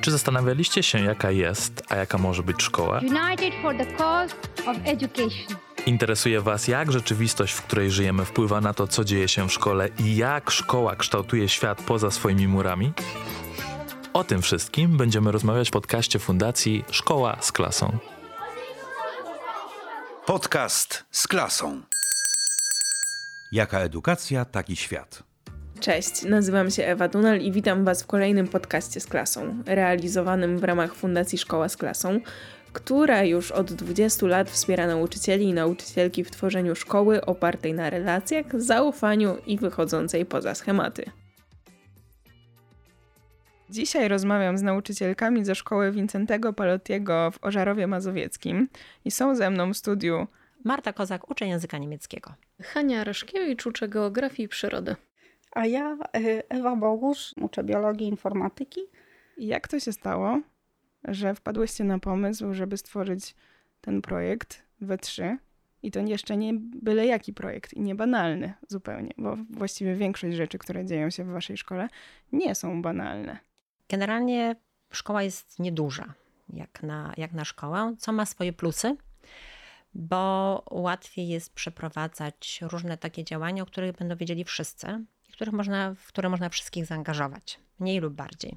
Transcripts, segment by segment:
Czy zastanawialiście się, jaka jest, a jaka może być szkoła? United for the cause of education. Interesuje Was, jak rzeczywistość, w której żyjemy, wpływa na to, co dzieje się w szkole i jak szkoła kształtuje świat poza swoimi murami? O tym wszystkim będziemy rozmawiać w podcaście Fundacji Szkoła z klasą. Podcast z klasą. Jaka edukacja, taki świat. Cześć, nazywam się Ewa Dunal i witam Was w kolejnym podcaście z klasą, realizowanym w ramach Fundacji Szkoła z klasą, która już od 20 lat wspiera nauczycieli i nauczycielki w tworzeniu szkoły opartej na relacjach, zaufaniu i wychodzącej poza schematy. Dzisiaj rozmawiam z nauczycielkami ze szkoły Wincentego Palottiego w Ożarowie Mazowieckim i są ze mną w studiu Marta Kozak, uczeń języka niemieckiego. Hania Raszkiewicz, uczę geografii i przyrody. A ja, y, Ewa Bogusz, uczę biologii i informatyki. Jak to się stało, że wpadłyście na pomysł, żeby stworzyć ten projekt we trzy? I to jeszcze nie byle jaki projekt i nie banalny zupełnie, bo właściwie większość rzeczy, które dzieją się w waszej szkole, nie są banalne. Generalnie szkoła jest nieduża jak na, jak na szkołę, co ma swoje plusy, bo łatwiej jest przeprowadzać różne takie działania, o których będą wiedzieli wszyscy których można, w które można wszystkich zaangażować, mniej lub bardziej.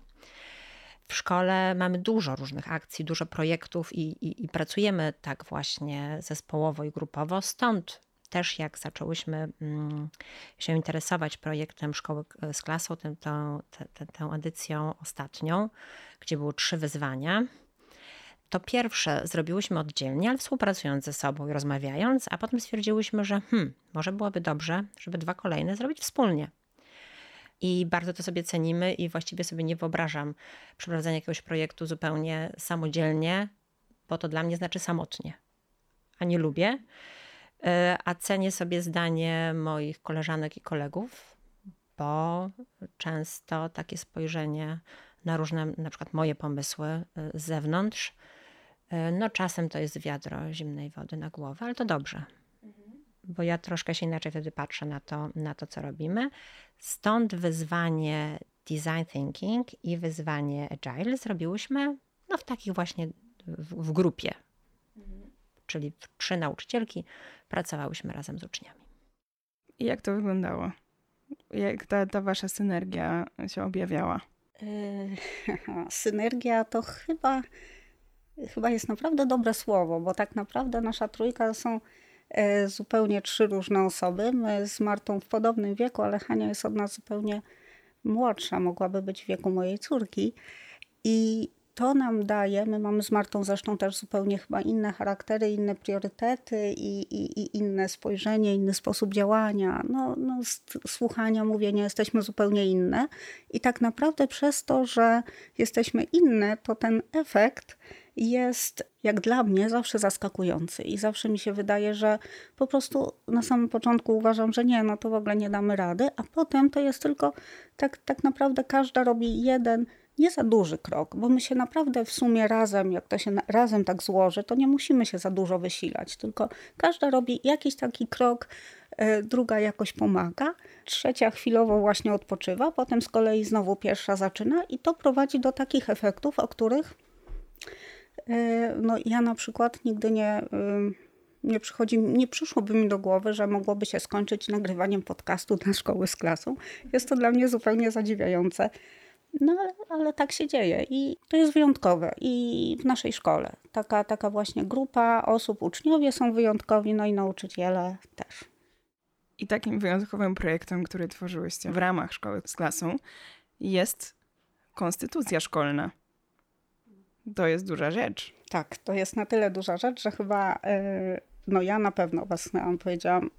W szkole mamy dużo różnych akcji, dużo projektów i, i, i pracujemy tak właśnie zespołowo i grupowo. Stąd też jak zaczęłyśmy mm, się interesować projektem Szkoły z klasą, tę, tę, tę, tę edycją ostatnią, gdzie były trzy wyzwania, to pierwsze zrobiłyśmy oddzielnie, ale współpracując ze sobą i rozmawiając, a potem stwierdziłyśmy, że hmm, może byłoby dobrze, żeby dwa kolejne zrobić wspólnie. I bardzo to sobie cenimy i właściwie sobie nie wyobrażam przeprowadzenia jakiegoś projektu zupełnie samodzielnie, bo to dla mnie znaczy samotnie. A nie lubię. E, a cenię sobie zdanie moich koleżanek i kolegów, bo często takie spojrzenie na różne, na przykład moje pomysły e, z zewnątrz, e, no czasem to jest wiadro zimnej wody na głowę, ale to dobrze. Bo ja troszkę się inaczej wtedy patrzę na to, na to, co robimy. Stąd wyzwanie design thinking i wyzwanie agile zrobiłyśmy no, w takich właśnie w, w grupie. Czyli trzy nauczycielki pracowałyśmy razem z uczniami. I jak to wyglądało? Jak ta, ta wasza synergia się objawiała? Yy, synergia to chyba, chyba jest naprawdę dobre słowo, bo tak naprawdę nasza trójka są zupełnie trzy różne osoby. My z Martą w podobnym wieku, ale Hania jest od nas zupełnie młodsza, mogłaby być w wieku mojej córki. I to nam daje, my mamy z Martą zresztą też zupełnie chyba inne charaktery, inne priorytety i, i, i inne spojrzenie, inny sposób działania, no, no, słuchania, mówienia, jesteśmy zupełnie inne. I tak naprawdę przez to, że jesteśmy inne, to ten efekt jest, jak dla mnie, zawsze zaskakujący. I zawsze mi się wydaje, że po prostu na samym początku uważam, że nie, no to w ogóle nie damy rady, a potem to jest tylko tak, tak naprawdę każda robi jeden nie za duży krok, bo my się naprawdę w sumie razem, jak to się razem tak złoży, to nie musimy się za dużo wysilać, tylko każda robi jakiś taki krok, e, druga jakoś pomaga, trzecia chwilowo właśnie odpoczywa, potem z kolei znowu pierwsza zaczyna i to prowadzi do takich efektów, o których no, ja na przykład nigdy nie, nie, przychodzi, nie przyszłoby mi do głowy, że mogłoby się skończyć nagrywaniem podcastu dla szkoły z klasą. Jest to dla mnie zupełnie zadziwiające. No, ale tak się dzieje i to jest wyjątkowe i w naszej szkole. Taka, taka właśnie grupa osób, uczniowie są wyjątkowi, no i nauczyciele też. I takim wyjątkowym projektem, który tworzyłyście w ramach szkoły z klasą, jest konstytucja szkolna. To jest duża rzecz. Tak, to jest na tyle duża rzecz, że chyba, e, no ja na pewno was powiedziałam,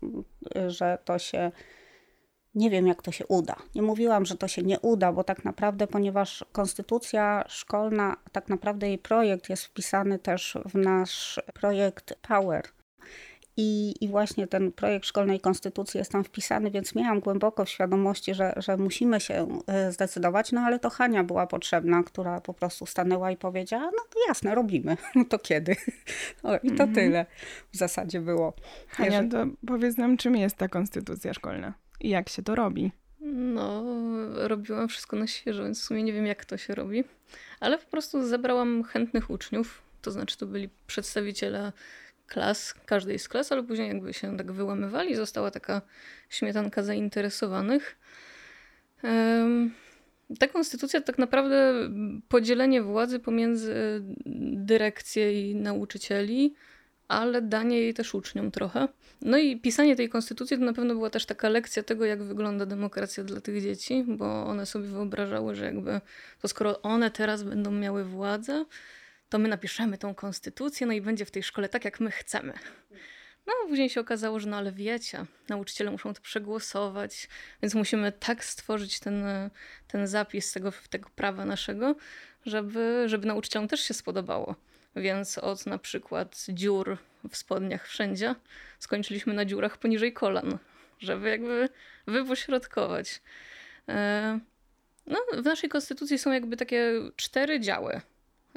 że to się nie wiem, jak to się uda. Nie mówiłam, że to się nie uda, bo tak naprawdę, ponieważ konstytucja szkolna, tak naprawdę jej projekt jest wpisany też w nasz projekt Power. I, I właśnie ten projekt szkolnej konstytucji jest tam wpisany, więc miałam głęboko w świadomości, że, że musimy się e, zdecydować, no ale to Hania była potrzebna, która po prostu stanęła i powiedziała, no to jasne, robimy, no to kiedy? O, I to mhm. tyle w zasadzie było. Hania, to powiedz nam, czym jest ta konstytucja szkolna? i jak się to robi? No, robiłam wszystko na świeżo, więc w sumie nie wiem, jak to się robi. Ale po prostu zebrałam chętnych uczniów, to znaczy to byli przedstawiciele klas, każdej z klas, ale później jakby się tak wyłamywali, została taka śmietanka zainteresowanych. Ta konstytucja tak naprawdę podzielenie władzy pomiędzy dyrekcję i nauczycieli, ale danie jej też uczniom trochę. No i pisanie tej konstytucji to na pewno była też taka lekcja tego, jak wygląda demokracja dla tych dzieci, bo one sobie wyobrażały, że jakby to skoro one teraz będą miały władzę, to my napiszemy tą konstytucję, no i będzie w tej szkole tak, jak my chcemy. No, później się okazało, że no ale wiecie, nauczyciele muszą to przegłosować, więc musimy tak stworzyć ten, ten zapis tego, tego prawa naszego, żeby, żeby nauczycielom też się spodobało. Więc od na przykład dziur w spodniach wszędzie skończyliśmy na dziurach poniżej kolan, żeby jakby wypośrodkować. E, no, w naszej konstytucji są jakby takie cztery działy.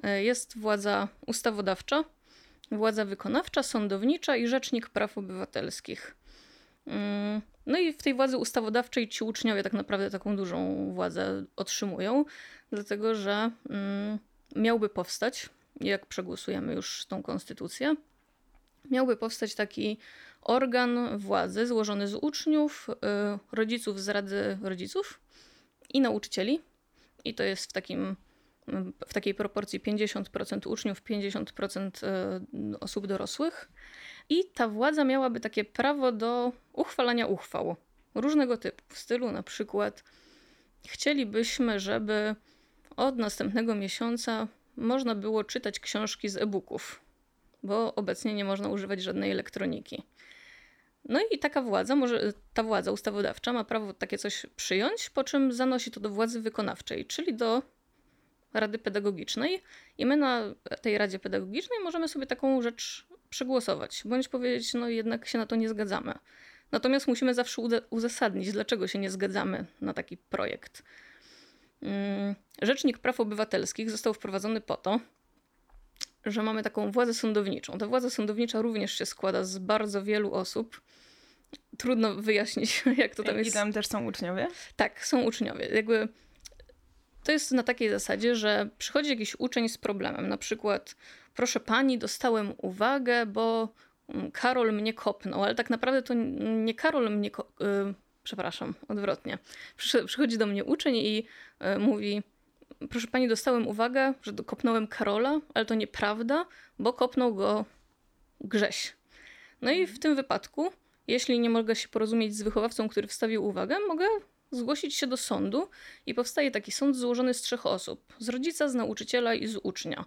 E, jest władza ustawodawcza, władza wykonawcza, sądownicza i rzecznik praw obywatelskich. Mm, no i w tej władzy ustawodawczej ci uczniowie tak naprawdę taką dużą władzę otrzymują, dlatego że mm, miałby powstać, jak przegłosujemy już tą konstytucję, miałby powstać taki organ władzy złożony z uczniów, y, rodziców z Rady Rodziców i nauczycieli. I to jest w takim w takiej proporcji 50% uczniów, 50% e, osób dorosłych. I ta władza miałaby takie prawo do uchwalania uchwał różnego typu, w stylu na przykład chcielibyśmy, żeby od następnego miesiąca można było czytać książki z e-booków, bo obecnie nie można używać żadnej elektroniki. No i taka władza, może ta władza ustawodawcza ma prawo takie coś przyjąć, po czym zanosi to do władzy wykonawczej, czyli do Rady Pedagogicznej i my na tej Radzie Pedagogicznej możemy sobie taką rzecz przegłosować, bądź powiedzieć, no jednak się na to nie zgadzamy. Natomiast musimy zawsze uzasadnić, dlaczego się nie zgadzamy na taki projekt. Mm, Rzecznik Praw Obywatelskich został wprowadzony po to, że mamy taką władzę sądowniczą. Ta władza sądownicza również się składa z bardzo wielu osób. Trudno wyjaśnić, jak to tam I jest. I tam też są uczniowie? Tak, są uczniowie. Jakby to jest na takiej zasadzie, że przychodzi jakiś uczeń z problemem, na przykład proszę pani, dostałem uwagę, bo mm, Karol mnie kopnął, ale tak naprawdę to nie Karol mnie yy, przepraszam, odwrotnie. Przychodzi do mnie uczeń i yy, mówi proszę pani, dostałem uwagę, że kopnąłem Karola, ale to nieprawda, bo kopnął go Grześ. No i w tym wypadku, jeśli nie mogę się porozumieć z wychowawcą, który wstawił uwagę, mogę zgłosić się do sądu i powstaje taki sąd złożony z trzech osób: z rodzica, z nauczyciela i z ucznia.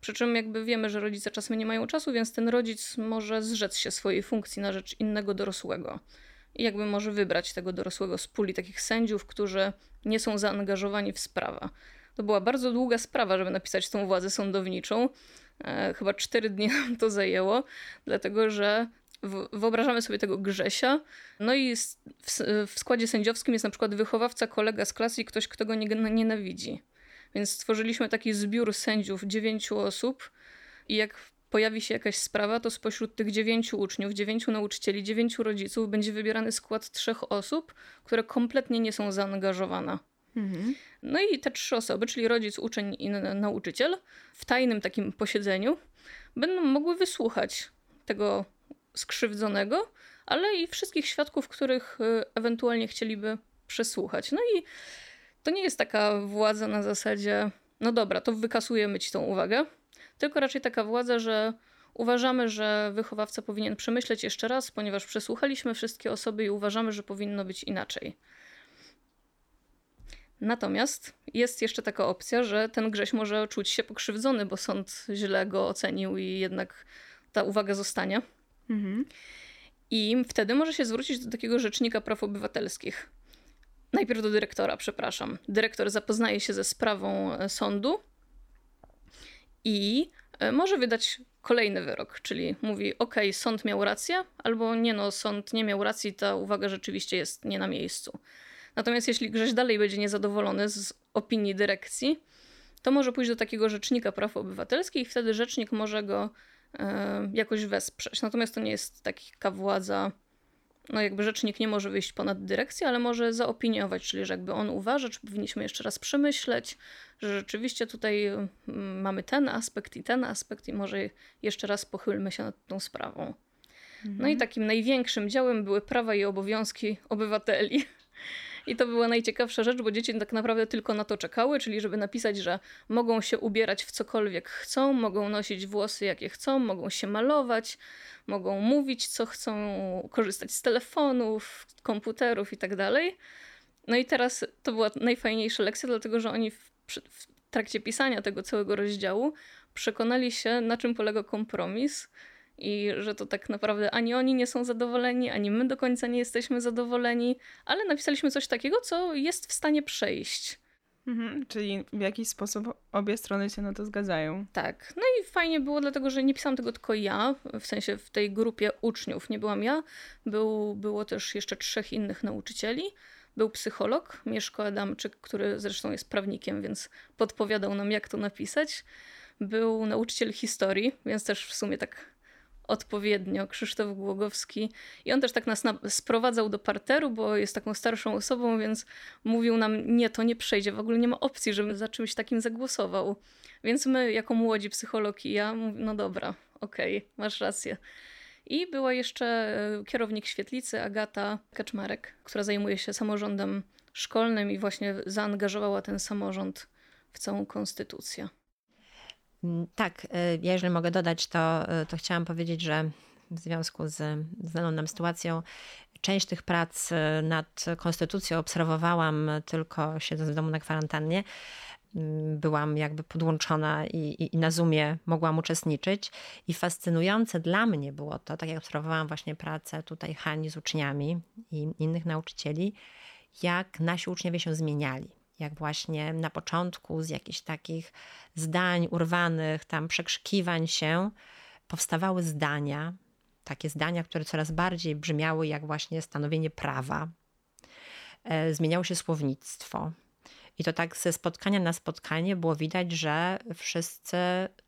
Przy czym jakby wiemy, że rodzice czasem nie mają czasu, więc ten rodzic może zrzec się swojej funkcji na rzecz innego dorosłego. I jakby może wybrać tego dorosłego z puli takich sędziów, którzy nie są zaangażowani w sprawę. To była bardzo długa sprawa, żeby napisać tą władzę sądowniczą. E, chyba cztery dni nam to zajęło, dlatego że wyobrażamy sobie tego Grzesia, no i w, składzie sędziowskim jest na przykład wychowawca, kolega z klasy i ktoś, kto go nie, nienawidzi. Więc stworzyliśmy taki zbiór sędziów, dziewięciu osób i jak pojawi się jakaś sprawa, to spośród tych dziewięciu uczniów, dziewięciu nauczycieli, dziewięciu rodziców będzie wybierany skład trzech osób, które kompletnie nie są zaangażowane. Mhm. No i te trzy osoby, czyli rodzic, uczeń i nauczyciel, w tajnym takim posiedzeniu będą mogły wysłuchać tego skrzywdzonego, ale i wszystkich świadków, których y, ewentualnie chcieliby przesłuchać. No i to nie jest taka władza na zasadzie, no dobra, to wykasujemy ci tą uwagę, tylko raczej taka władza, że uważamy, że wychowawca powinien przemyśleć jeszcze raz, ponieważ przesłuchaliśmy wszystkie osoby i uważamy, że powinno być inaczej. Natomiast jest jeszcze taka opcja, że ten Grześ może czuć się pokrzywdzony, bo sąd źle go ocenił i jednak ta uwaga zostanie. Mhm. I wtedy może się zwrócić do takiego rzecznika praw obywatelskich. Najpierw do dyrektora, przepraszam. Dyrektor zapoznaje się ze sprawą e, sądu i e, może wydać kolejny wyrok, czyli mówi: OK, sąd miał rację, albo nie, no, sąd nie miał racji, ta uwaga rzeczywiście jest nie na miejscu. Natomiast jeśli Grześ dalej będzie niezadowolony z opinii dyrekcji, to może pójść do takiego rzecznika praw obywatelskich i wtedy rzecznik może go jakoś wesprzeć. Natomiast to nie jest taka władza no jakby rzecznik nie może wyjść ponad dyrekcję, ale może zaopiniować, czyli że jakby on uważa, czy powinniśmy jeszcze raz przemyśleć, że rzeczywiście tutaj mm, mamy ten aspekt i ten aspekt i może jeszcze raz pochylmy się nad tą sprawą. No i takim największym działem były prawa i obowiązki obywateli. I to była najciekawsza rzecz, bo dzieci tak naprawdę tylko na to czekały, czyli żeby napisać, że mogą się ubierać w cokolwiek chcą, mogą nosić włosy jakie chcą, mogą się malować, mogą mówić co chcą, korzystać z telefonów, komputerów i tak. No i teraz to była najfajniejsza lekcja, dlatego że oni w, w trakcie pisania tego całego rozdziału przekonali się, na czym polega kompromis i że to tak naprawdę ani oni nie są zadowoleni, ani my do końca nie jesteśmy zadowoleni, ale napisaliśmy coś takiego, co jest w stanie przejść. Mhm, czyli w jakiś sposób obie strony się na to zgadzają. Tak. No i fajnie było, dlatego że nie pisałam tego tylko ja, w sensie w tej grupie uczniów nie byłam ja, był, było też jeszcze trzech innych nauczycieli. Był psycholog, Mieszko Adamczyk, który zresztą jest prawnikiem, więc podpowiadał nam, jak to napisać. Był nauczyciel historii, więc też w sumie tak odpowiednio, Krzysztof Głogowski. I on też tak nas sprowadzał do parteru, bo jest taką starszą osobą, więc mówił nam, nie, to nie przejdzie, w ogóle nie ma opcji, żebym za czymś takim zagłosował. Więc my, jako młodzi psycholog i ja, mówię, no dobra, okej, okay, masz rację. I była jeszcze e, kierownik świetlicy Agata Kaczmarek, która zajmuje się samorządem szkolnym i właśnie zaangażowała ten samorząd w całą konstytucję. Mm, tak, y, ja jeżeli mogę dodać, to, y, to chciałam powiedzieć, że w związku z znaną nam sytuacją, część tych prac y, nad konstytucją obserwowałam tylko siedząc w domu na kwarantannie. Mm, byłam jakby podłączona i, i, i, na Zoomie mogłam uczestniczyć. I fascynujące dla mnie było to, tak jak obserwowałam właśnie pracę tutaj Hani z uczniami i innych nauczycieli, jak nasi uczniowie się zmieniali jak właśnie na początku z jakichś takich zdań urwanych, tam przekrzykiwań się, powstawały zdania, takie zdania, które coraz bardziej brzmiały jak właśnie stanowienie prawa. E, zmieniało się słownictwo. I to tak ze spotkania na spotkanie było widać, że wszyscy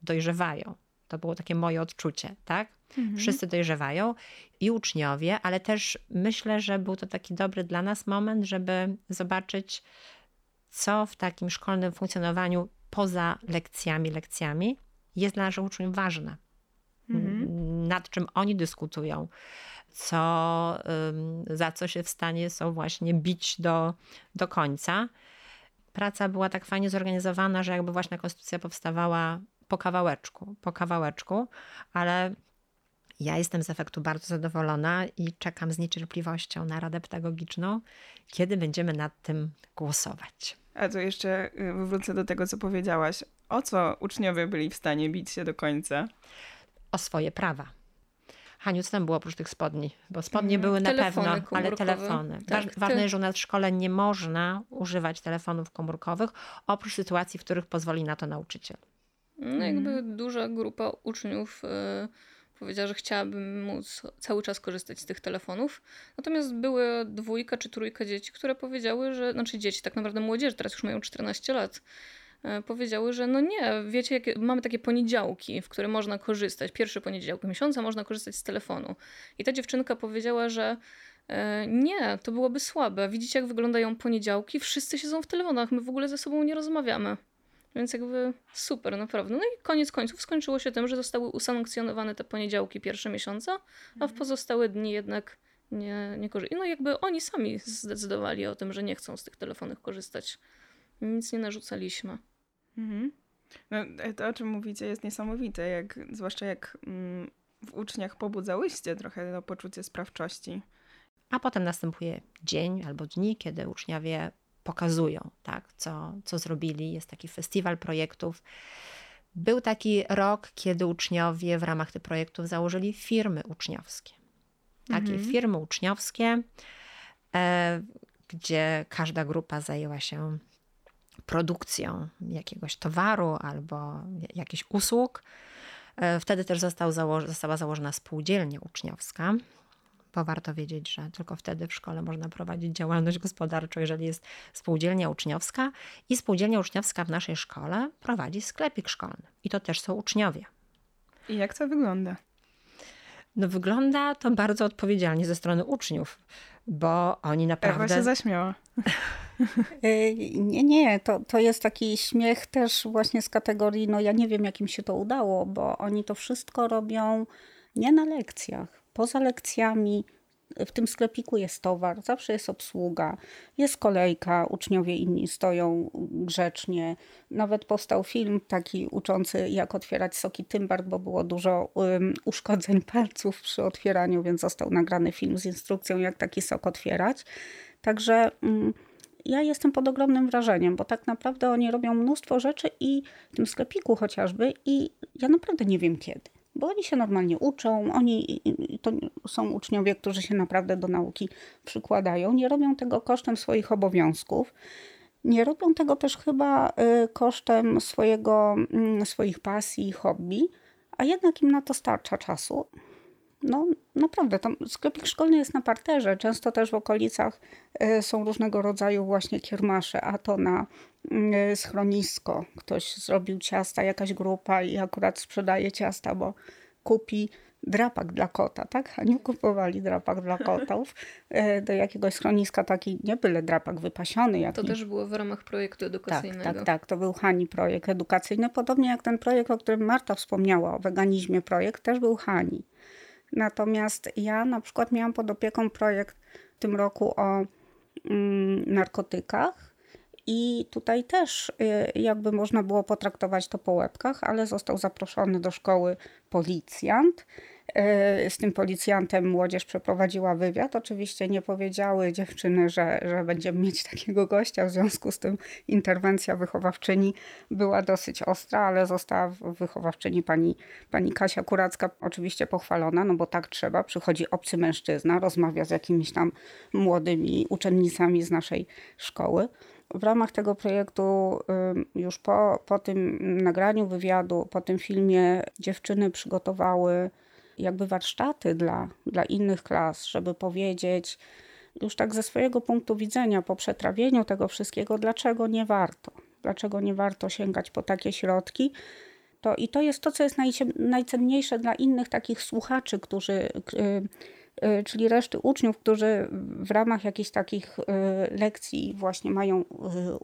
dojrzewają. To było takie moje odczucie, tak? Mhm. Wszyscy dojrzewają i uczniowie, ale też myślę, że był to taki dobry dla nas moment, żeby zobaczyć, co w takim szkolnym funkcjonowaniu poza lekcjami, lekcjami jest dla naszych uczniów ważne. Mhm. Nad czym oni dyskutują, co, za co się w stanie są właśnie bić do, do końca. Praca była tak fajnie zorganizowana, że jakby właśnie konstytucja powstawała po kawałeczku, po kawałeczku, ale ja jestem z efektu bardzo zadowolona i czekam z niecierpliwością na radę pedagogiczną, kiedy będziemy nad tym głosować. A to jeszcze y, wrócę do tego, co powiedziałaś. O co uczniowie byli w stanie bić się do końca? O swoje prawa. Haniu, co tam było oprócz tych spodni? Bo spodnie mm, były na pewno, ale telefony. Tak, Ważne jest, że u nas w szkole nie można używać telefonów komórkowych, oprócz sytuacji, w których pozwoli na to nauczyciel. No jakby mm. duża grupa uczniów... Y Powiedziała, że chciałabym móc cały czas korzystać z tych telefonów. Natomiast były dwójka czy trójka dzieci, które powiedziały, że, znaczy dzieci, tak naprawdę młodzież, teraz już mają 14 lat, e, powiedziały, że no nie, wiecie, jakie, mamy takie poniedziałki, w które można korzystać. Pierwszy poniedziałek miesiąca można korzystać z telefonu. I ta dziewczynka powiedziała, że e, nie, to byłoby słabe. Widzicie, jak wyglądają poniedziałki? Wszyscy siedzą w telefonach, my w ogóle ze sobą nie rozmawiamy. Więc jakby super, naprawdę. No i koniec końców skończyło się tym, że zostały usankcjonowane te poniedziałki pierwsze miesiąca, a w mhm. pozostałe dni jednak nie, nie korzystają. No jakby oni sami zdecydowali o tym, że nie chcą z tych telefonów korzystać. Nic nie narzucaliśmy. Mhm. No, to, o czym mówicie, jest niesamowite, jak, zwłaszcza jak mm, w uczniach pobudzałyście trochę to poczucie sprawczości. A potem następuje dzień albo dni, kiedy uczniowie pokazują, tak, co, co zrobili. Jest taki festiwal projektów. Był taki rok, kiedy uczniowie w ramach tych projektów założyli firmy uczniowskie. Takie mhm. firmy uczniowskie, e, gdzie każda grupa zajęła się produkcją jakiegoś towaru albo jakichś usług. E, wtedy też został zało została założona spółdzielnia uczniowska, bo warto wiedzieć, że tylko wtedy w szkole można prowadzić działalność gospodarczą, jeżeli jest spółdzielnia uczniowska i spółdzielnia uczniowska w naszej szkole prowadzi sklepik szkolny i to też są uczniowie. I jak to wygląda? No wygląda to bardzo odpowiedzialnie ze strony uczniów, bo oni naprawdę... Ewa się zaśmiała. Y, nie, nie, to, to jest taki śmiech też właśnie z kategorii, no ja nie wiem, jak im się to udało, bo oni to wszystko robią nie na lekcjach, poza lekcjami. W tym sklepiku jest towar, zawsze jest obsługa, jest kolejka, uczniowie inni stoją grzecznie. Nawet powstał film taki uczący, jak otwierać soki Tymbart, bo było dużo um, uszkodzeń palców przy otwieraniu, więc został nagrany film z instrukcją, jak taki sok otwierać. Także. Um, ja jestem pod ogromnym wrażeniem, bo tak naprawdę oni robią mnóstwo rzeczy i w tym sklepiku chociażby i ja naprawdę nie wiem kiedy. Bo oni się normalnie uczą, oni to są uczniowie, którzy się naprawdę do nauki przykładają, nie robią tego kosztem swoich obowiązków. Nie robią tego też chyba y, kosztem swojego, mm, swoich pasji i hobby, a jednak im na to starcza czasu. No naprawdę, tam sklepik szkolny jest na parterze. Często też w okolicach e, są różnego rodzaju właśnie kiermasze, a to na mm, schronisko. Ktoś zrobił ciasta, jakaś grupa i akurat sprzedaje ciasta, bo kupi drapak dla kota, tak? A nie kupowali drapak dla kotów e, do jakiegoś schroniska, taki nie byle drapak wypasiony. Jak to też było w ramach projektu edukacyjnego. Tak, tak, tak. To był Hani projekt edukacyjny. Podobnie jak ten projekt, o którym Marta wspomniała, o weganizmie projekt, też był Hani. Natomiast ja na przykład miałam pod opieką projekt w tym roku o mm, narkotykach. I tutaj też y, jakby można było potraktować to po łebkach, ale został zaproszony do szkoły policjant z tym policjantem młodzież przeprowadziła wywiad. Oczywiście nie powiedziały dziewczyny, że, że będziemy mieć takiego gościa, w związku z tym interwencja wychowawczyni była dosyć ostra, ale została wychowawczyni pani, pani Kasia Kuracka oczywiście pochwalona, no bo tak trzeba. Przychodzi obcy mężczyzna, rozmawia z jakimiś tam młodymi uczennicami z naszej szkoły. W ramach tego projektu, już po, po tym nagraniu wywiadu, po tym filmie, dziewczyny przygotowały jakby warsztaty dla, dla innych klas, żeby powiedzieć już tak ze swojego punktu widzenia po przetrawieniu tego wszystkiego, dlaczego nie warto, dlaczego nie warto sięgać po takie środki. To, I to jest to, co jest najcenniejsze dla innych takich słuchaczy, którzy y, czyli reszty uczniów, którzy w ramach jakichś takich y, lekcji właśnie mają y,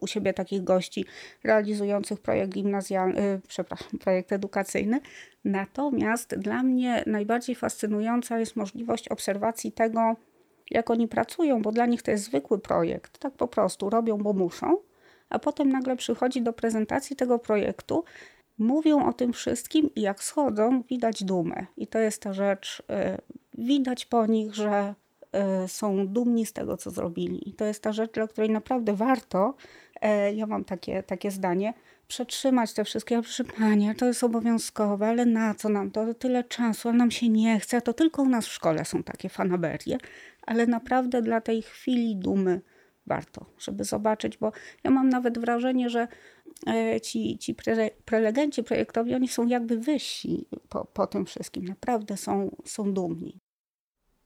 u siebie takich gości realizujących projekt gimnazjalny, przepraszam, projekt edukacyjny. Natomiast dla mnie najbardziej fascynująca jest możliwość obserwacji tego, jak oni pracują, bo dla nich to jest zwykły projekt. Tak po prostu robią, bo muszą, a potem nagle przychodzi do prezentacji tego projektu mówią o tym wszystkim i jak schodzą, widać dumę. I to jest ta rzecz widać po nich, że e, są dumni z tego, co zrobili. I to jest ta rzecz, dla której naprawdę warto, e, ja mam takie, takie zdanie, przetrzymać te wszystkie, ja proszę Panie, to jest obowiązkowe, ale na co nam to? Tyle czasu, ale nam się nie chce. To tylko u nas w szkole są takie fanaberie, ale naprawdę dla tej chwili dumy warto, żeby zobaczyć, bo ja mam nawet wrażenie, że e, ci, ci prelegenci projektowi, oni są jakby wyżsi po, po tym wszystkim. Naprawdę są, są dumni.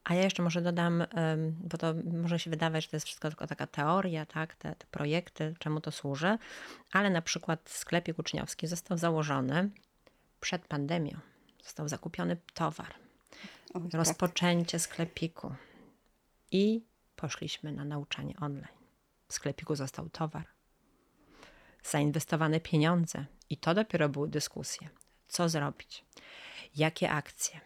A ja jeszcze może dodam, bo to może się wydawać, że to jest wszystko tylko taka teoria, tak, te, te projekty, czemu to służy, ale na przykład sklepik uczniowski został założony przed pandemią. Został zakupiony towar, tak. rozpoczęcie tak. sklepiku i poszliśmy na nauczanie online. W sklepiku został towar, zainwestowane pieniądze i to dopiero były dyskusje. Co zrobić? Jakie akcje?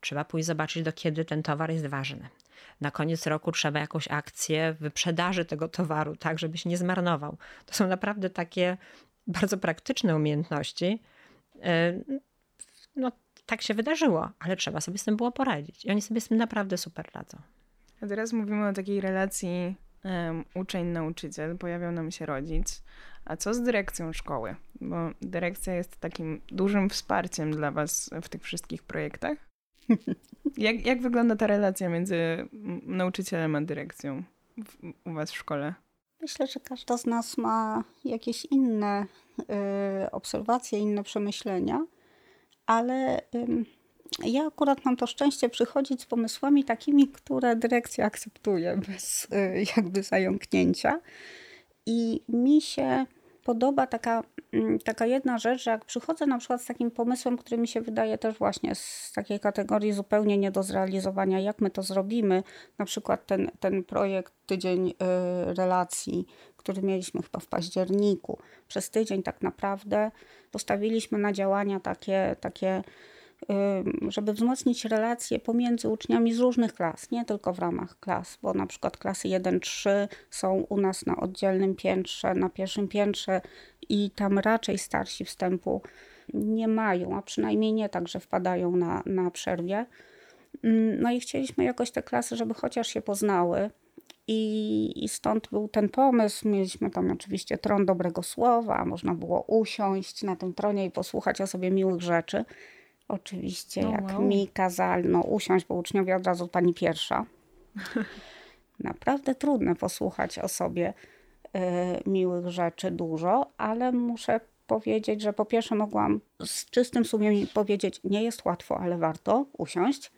Trzeba pójść zobaczyć, do kiedy ten towar jest ważny. Na koniec roku trzeba jakąś akcję wyprzedaży tego towaru, tak, żeby się nie zmarnował. To są naprawdę takie bardzo praktyczne umiejętności. E, no, tak się wydarzyło, ale trzeba sobie z tym było poradzić. I oni sobie z tym naprawdę super radzą. A teraz mówimy o takiej relacji um, uczeń-nauczyciel. Pojawiał nam się rodzic. A co z dyrekcją szkoły? Bo dyrekcja jest takim dużym wsparciem dla Was w tych wszystkich projektach. Jak, jak wygląda ta relacja między nauczycielem a dyrekcją w, u Was w szkole? Myślę, że każda z nas ma jakieś inne y, obserwacje, inne przemyślenia, ale y, ja akurat mam to szczęście przychodzić z pomysłami takimi, które dyrekcja akceptuje bez y, jakby zająknięcia. I mi się podoba taka, mm, taka jedna rzecz, że jak przychodzę na przykład z takim pomysłem, który mi się wydaje też właśnie z takiej kategorii zupełnie nie do zrealizowania, jak my to zrobimy, na przykład ten, ten projekt Tydzień y, Relacji, który mieliśmy chyba w październiku. Przez tydzień tak naprawdę postawiliśmy na działania takie, takie żeby wzmocnić relacje pomiędzy uczniami z różnych klas, nie tylko w ramach klas, bo na przykład klasy 1-3 są u nas na oddzielnym piętrze, na pierwszym piętrze i tam raczej starsi wstępu nie mają, a przynajmniej nie tak, że wpadają na, na przerwie. No i chcieliśmy jakoś te klasy, żeby chociaż się poznały. I, I stąd był ten pomysł. Mieliśmy tam oczywiście tron dobrego słowa, można było usiąść na tym tronie i posłuchać o sobie miłych rzeczy. Oczywiście, oh, jak wow. mi kazano usiąść, bo uczniowie od razu pani pierwsza. Naprawdę trudne posłuchać o sobie y, miłych rzeczy dużo, ale muszę powiedzieć, że po pierwsze mogłam z czystym sumieniem powiedzieć, nie jest łatwo, ale warto usiąść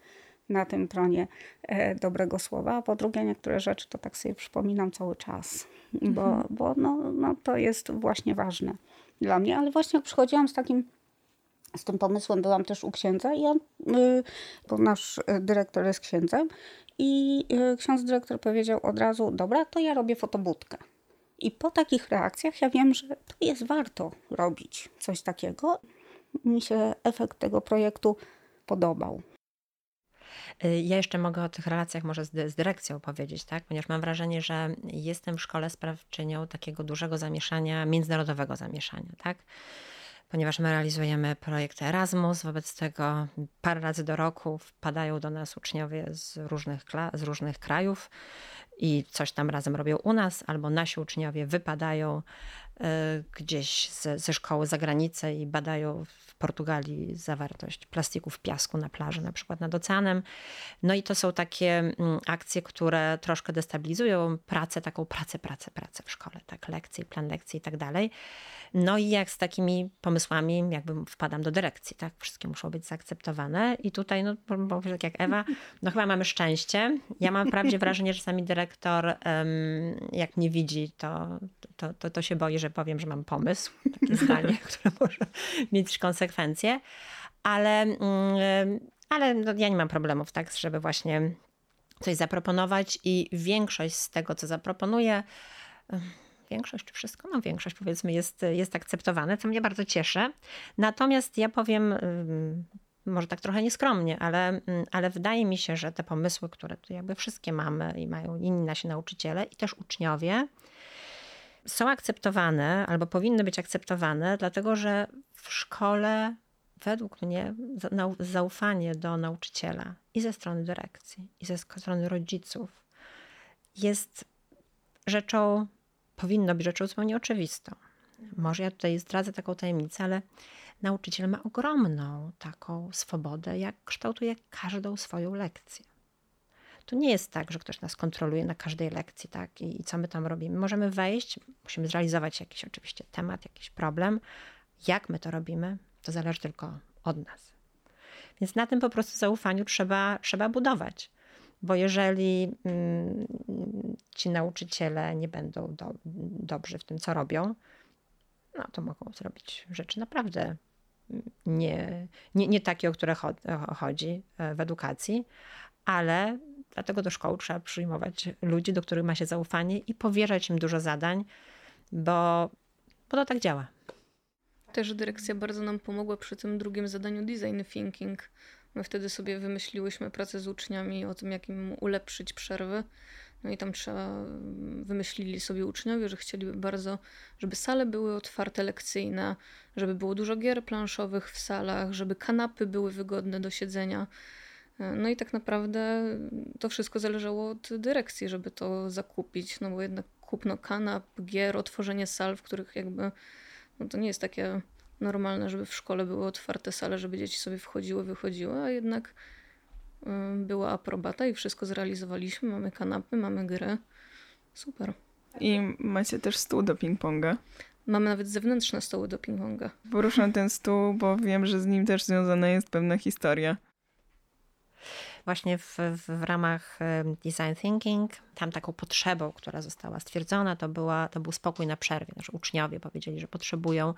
na tym tronie y, dobrego słowa, a po drugie niektóre rzeczy to tak sobie przypominam cały czas, bo, mhm. bo no, no, to jest właśnie ważne dla mnie, ale właśnie jak przychodziłam z takim z tym pomysłem byłam też u księdza i on, y, bo nasz y, dyrektor jest księdzem i y, ksiądz dyrektor powiedział od razu, dobra, to ja robię fotobudkę. I po takich reakcjach ja wiem, że to jest warto robić coś takiego. Mi się efekt tego projektu podobał. Ja jeszcze mogę o tych relacjach może z, dyrekcją powiedzieć, tak? ponieważ mam wrażenie, że jestem w szkole sprawczynią takiego dużego zamieszania, międzynarodowego zamieszania. Tak? Ponieważ my realizujemy projekt Erasmus, wobec tego parę razy do roku wpadają do nas uczniowie z różnych, z różnych krajów i coś tam razem robią u nas, albo nasi uczniowie wypadają y, gdzieś ze, ze szkoły za granicę i badają w Portugalii zawartość plastiku w piasku na plaży, na przykład nad oceanem. No i to są takie mm, akcje, które troszkę destabilizują pracę, taką pracę, pracę, pracę w szkole, tak, lekcje, plan lekcji i tak dalej. No i jak z takimi pomysłami jakby wpadam do dyrekcji, tak? Wszystkie muszą być zaakceptowane i tutaj, no bo tak jak Ewa, no chyba mamy szczęście. Ja mam wprawdzie wrażenie, że czasami dyrektor jak mnie widzi, to, to, to, to się boi, że powiem, że mam pomysł, takie zdanie, które może mieć konsekwencje, ale, mm, ale no ja nie mam problemów, tak, żeby właśnie coś zaproponować i większość z tego, co zaproponuję, większość czy wszystko, no większość powiedzmy jest, jest akceptowane, co mnie bardzo cieszy. Natomiast ja powiem, może tak trochę nieskromnie, ale, ale wydaje mi się, że te pomysły, które tu jakby wszystkie mamy i mają inni nasi nauczyciele i też uczniowie, są akceptowane albo powinny być akceptowane, dlatego że w szkole według mnie zaufanie do nauczyciela i ze strony dyrekcji, i ze strony rodziców jest rzeczą powinno być rzeczą zupełnie oczywistą. Może ja tutaj zdradzę taką tajemnicę, ale nauczyciel ma ogromną taką swobodę, jak kształtuje każdą swoją lekcję. To nie jest tak, że ktoś nas kontroluje na każdej lekcji, tak? I, I, co my tam robimy. Możemy wejść, musimy zrealizować jakiś oczywiście temat, jakiś problem. Jak my to robimy, to zależy tylko od nas. Więc na tym po prostu zaufaniu trzeba, trzeba budować. Bo jeżeli mm, ci nauczyciele nie będą do, dobrzy w tym, co robią, no to mogą zrobić rzeczy naprawdę nie, nie, nie takie, o które chodzi e, w edukacji, ale dlatego do szkoły trzeba przyjmować ludzi, do których ma się zaufanie i powierzać im dużo zadań, bo, bo to tak działa. Też dyrekcja bardzo nam pomogła przy tym drugim zadaniu design thinking, My wtedy sobie wymyśliłyśmy pracę z uczniami o tym, jak im ulepszyć przerwy. No i tam trzeba, wymyślili sobie uczniowie, że chcieliby bardzo, żeby sale były otwarte lekcyjne, żeby było dużo gier planszowych w salach, żeby kanapy były wygodne do siedzenia. No i tak naprawdę to wszystko zależało od dyrekcji, żeby to zakupić, no bo jednak kupno kanap, gier, otworzenie sal, w których jakby no to nie jest takie normalne, żeby w szkole były otwarte sale, żeby dzieci sobie wchodziły, wychodziły, a jednak była aprobata i wszystko zrealizowaliśmy. Mamy kanapy, mamy gry. Super. I macie też stół do ping-ponga. Mamy nawet zewnętrzne stoły do ping-ponga. Poruszam ten stół, bo wiem, że z nim też związana jest pewna historia. Właśnie w, w, ramach design thinking, tam taką potrzebą, która została stwierdzona, to, była, to był spokój na przerwie. Znaczy uczniowie powiedzieli, że potrzebują,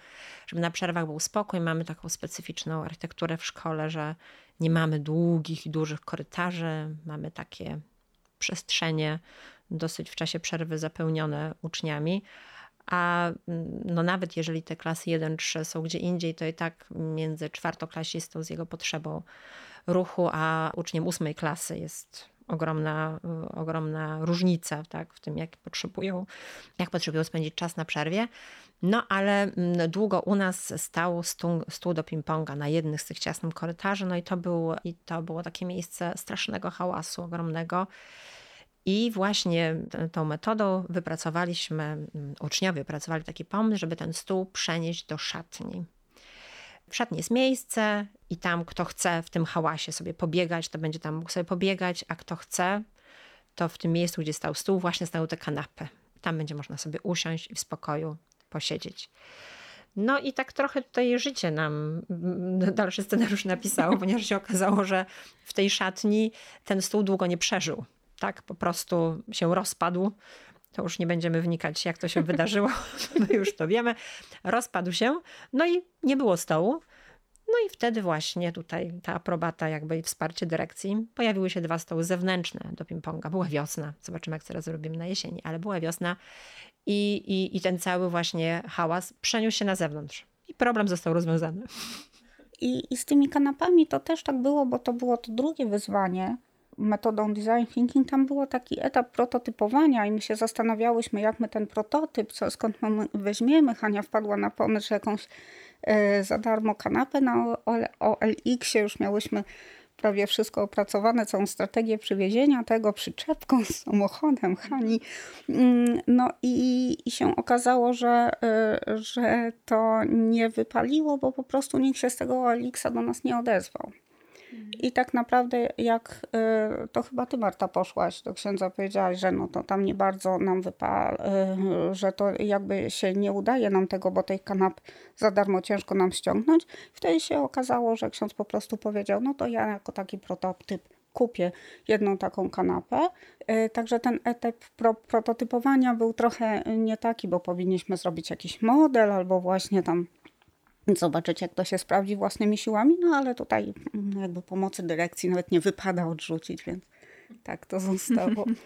żeby na przerwach był spokój. Mamy taką specyficzną architekturę w szkole, że nie mamy długich i dużych korytarzy, mamy takie przestrzenie dosyć w czasie przerwy zapełnione uczniami. A mm, no nawet jeżeli te klasy 1-3 są gdzie indziej, to i tak między czwartoklasistą z jego potrzebą ruchu, a uczniem ósmej klasy jest ogromna, ogromna różnica tak, w tym, jak potrzebują, jak potrzebują spędzić czas na przerwie. No ale mm, długo u nas stał stół, do ping-ponga na jednym z tych ciasnych korytarzy, no i to, był, i to było takie miejsce strasznego hałasu, ogromnego. I właśnie tą metodą wypracowaliśmy, mm, uczniowie wypracowali taki pomysł, żeby ten stół przenieść do szatni. W szatni jest miejsce i tam kto chce w tym hałasie sobie pobiegać, to będzie tam mógł sobie pobiegać, a kto chce, to w tym miejscu, gdzie stał stół, właśnie stały te kanapy. Tam będzie można sobie usiąść i w spokoju posiedzieć. No i tak trochę tutaj życie nam dalszy scenariusz napisało, ponieważ się okazało, że w tej szatni ten stół długo nie przeżył tak po prostu się rozpadł. To już nie będziemy wnikać, jak to się wydarzyło, my już to wiemy. Rozpadł się, no i nie było stołu. No i wtedy właśnie tutaj ta aprobata jakby i wsparcie dyrekcji. Pojawiły się dwa stoły zewnętrzne do ping-ponga. Była wiosna, zobaczymy jak teraz zrobimy na jesieni, ale była wiosna i, i, i ten cały właśnie hałas przeniósł się na zewnątrz. I problem został rozwiązany. I, I z tymi kanapami to też tak było, bo to było to drugie wyzwanie, metodą design thinking, tam było taki etap prototypowania i my się zastanawiałyśmy, jak my ten prototyp, co, skąd my weźmiemy. Hania wpadła na pomysł, że jakąś e, za darmo kanapę na OLX-ie już miałyśmy prawie wszystko opracowane, całą strategię przywiezienia tego przyczepką z samochodem Hani. Mm, no i, i się okazało, że, e, że to nie wypaliło, bo po prostu nikt się z tego OLX-a do nas nie odezwał. I tak naprawdę jak y, to chyba ty Marta poszłaś do księdza, powiedziałaś, że no to tam nie bardzo nam wypala, y, że to jakby się nie udaje nam tego, bo tej kanap za darmo ciężko nam ściągnąć. Wtedy się okazało, że ksiądz po prostu powiedział, no to ja jako taki prototyp kupię jedną taką kanapę. Y, także ten etap pro, prototypowania był trochę nie taki, bo powinniśmy zrobić jakiś model albo właśnie tam zobaczyć, jak to się sprawdzi własnymi siłami, no ale tutaj mm, jakby pomocy dyrekcji nawet nie wypada odrzucić, więc tak to zostało. Tak.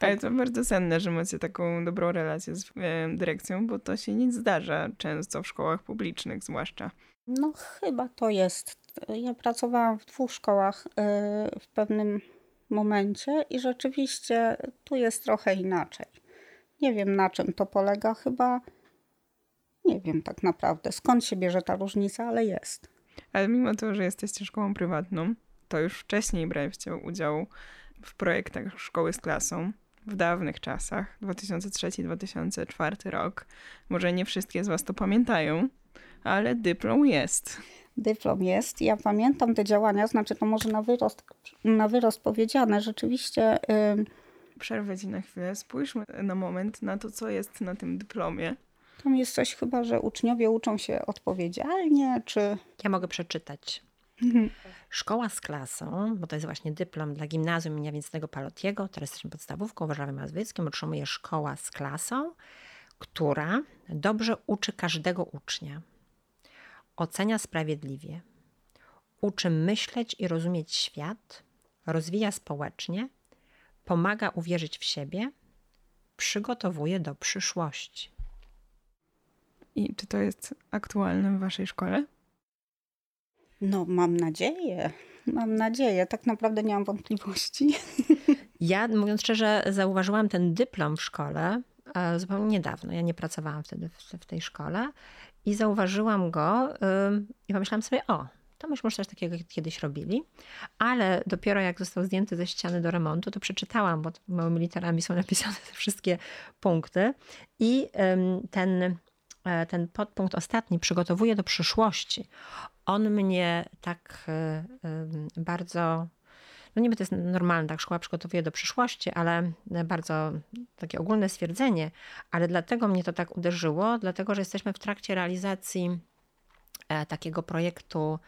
Ale to bardzo cenne, że macie taką dobrą relację z e, dyrekcją, bo to się nie zdarza często w szkołach publicznych zwłaszcza. No chyba to jest. Ja pracowałam w dwóch szkołach e, w pewnym momencie i rzeczywiście tu jest trochę inaczej. Nie wiem na czym to polega, chyba nie wiem tak naprawdę skąd się bierze ta różnica, ale jest. Ale mimo to, że jesteście szkołą prywatną, to już wcześniej braliście udział w projektach szkoły z klasą w dawnych czasach, 2003-2004 rok. Może nie wszystkie z Was to pamiętają, ale dyplom jest. Dyplom jest. Ja pamiętam te działania, znaczy to może na wyrost, na wyrost powiedziane. Rzeczywiście. Yy... Przerwę Ci na chwilę. Spójrzmy na moment na to, co jest na tym dyplomie. Tam jest coś chyba, że uczniowie uczą się odpowiedzialnie, czy... Ja mogę przeczytać. Mhm. Szkoła z klasą, bo to jest właśnie dyplom dla gimnazjum imienia Wincentego Palotiego, teraz jesteśmy podstawówką w Warszawie Mazowieckim, otrzymuje szkoła z klasą, która dobrze uczy każdego ucznia, ocenia sprawiedliwie, uczy myśleć i rozumieć świat, rozwija społecznie, pomaga uwierzyć w siebie, przygotowuje do przyszłości. I czy to jest aktualne w waszej szkole? No, mam nadzieję. Mam nadzieję. Tak naprawdę nie mam wątpliwości. Ja, mówiąc szczerze, zauważyłam ten dyplom w szkole e, zupełnie niedawno. Ja nie pracowałam wtedy w, w tej szkole i zauważyłam go yy, i pomyślałam sobie, o, to myśmy już coś takiego kiedyś robili, ale dopiero jak został zdjęty ze ściany do remontu, to przeczytałam, bo małymi literami są napisane te wszystkie punkty i yy, ten ten podpunkt ostatni przygotowuje do przyszłości, on mnie tak e, e, bardzo no niby to jest normalne, tak, szkoła przygotowuje do przyszłości, ale bardzo takie ogólne stwierdzenie, ale dlatego mnie to tak uderzyło, dlatego że jesteśmy w trakcie realizacji takiego projektu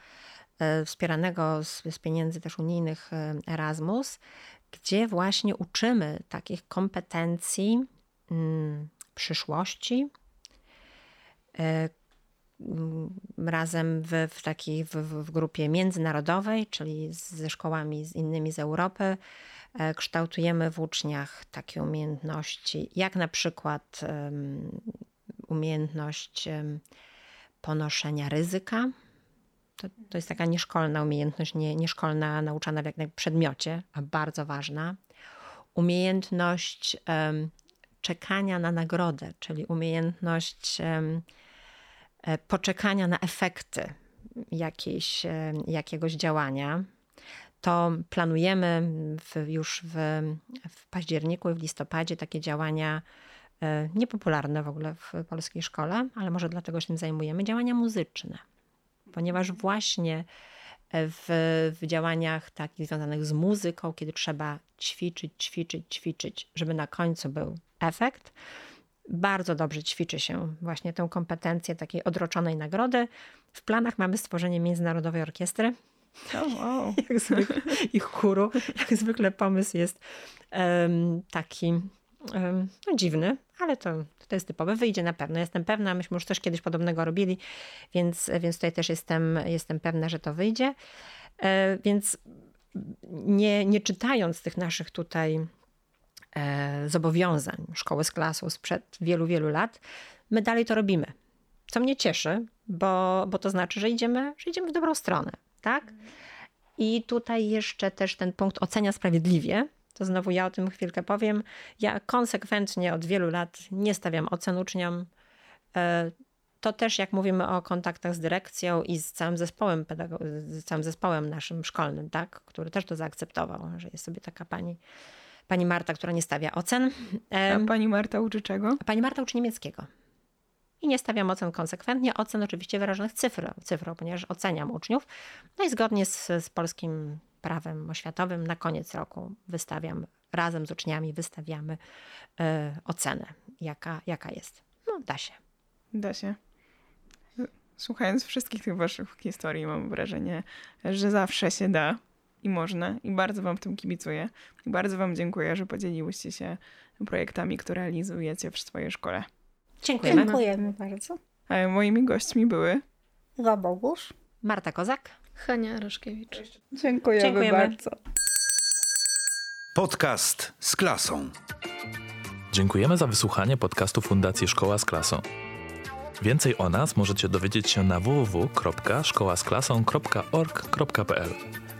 wspieranego z, z pieniędzy też unijnych Erasmus, gdzie właśnie uczymy takich kompetencji mm, przyszłości, razem w, w takiej w, w, grupie międzynarodowej, czyli ze szkołami z innymi z Europy, e, kształtujemy w uczniach takie umiejętności, jak na przykład um, umiejętność um, ponoszenia ryzyka. To, to jest taka nieszkolna umiejętność, nie, nieszkolna, nauczana w jakimś przedmiocie, a bardzo ważna. Umiejętność um, czekania na nagrodę, czyli umiejętność E, poczekania na efekty jakiejś, e, jakiegoś działania, to planujemy w, już w, w październiku i w listopadzie takie działania e, niepopularne w ogóle w polskiej szkole, ale może dlatego się tym zajmujemy, działania muzyczne. Ponieważ właśnie w, w działaniach takich związanych z muzyką, kiedy trzeba ćwiczyć, ćwiczyć, ćwiczyć, żeby na końcu był efekt, bardzo dobrze ćwiczy się właśnie tę kompetencję takiej odroczonej nagrody. W planach mamy stworzenie międzynarodowej orkiestry. Oh, wow. jak zwykle, I chóru. Jak zwykle pomysł jest um, taki um, no, dziwny, ale to, to jest typowe. Wyjdzie na pewno. Jestem pewna, myśmy już coś kiedyś podobnego robili, więc, więc tutaj też jestem, jestem pewna, że to wyjdzie. E, więc nie, nie czytając tych naszych tutaj zobowiązań szkoły z klasą sprzed wielu, wielu lat, my dalej to robimy. Co mnie cieszy, bo, bo to znaczy, że idziemy, że idziemy w dobrą stronę, tak? I tutaj jeszcze też ten punkt ocenia sprawiedliwie. To znowu ja o tym chwilkę powiem. Ja konsekwentnie od wielu lat nie stawiam ocen uczniom. E, to też jak mówimy o kontaktach z dyrekcją i z całym zespołem z całym zespołem naszym szkolnym, tak, który też to zaakceptował, że jest sobie taka pani pani Marta, która nie stawia ocen. A pani Marta uczy czego? Pani Marta uczy niemieckiego. I nie stawiam ocen konsekwentnie. Ocen oczywiście wyrażonych cyfrą, cyfrą ponieważ oceniam uczniów. No i zgodnie z, z polskim prawem oświatowym na koniec roku wystawiam, razem z uczniami wystawiamy y, ocenę, jaka, jaka jest. No, da się. Da się. Słuchając wszystkich tych waszych historii, mam wrażenie, że zawsze się da i można. I bardzo Wam w tym kibicuję. I bardzo Wam dziękuję, że podzieliłyście się projektami, które realizujecie w swojej szkole. Dziękujemy. Dziękujemy bardzo. A moimi gośćmi były Ewa Bogusz, Marta Kozak, Hania Raszkiewicz. Dziękujemy, Dziękujemy. bardzo. Podcast z klasą. Dziękujemy za wysłuchanie podcastu Fundacji Szkoła z Klasą. Więcej o nas możecie dowiedzieć się na www.szkołasklasą.org.pl.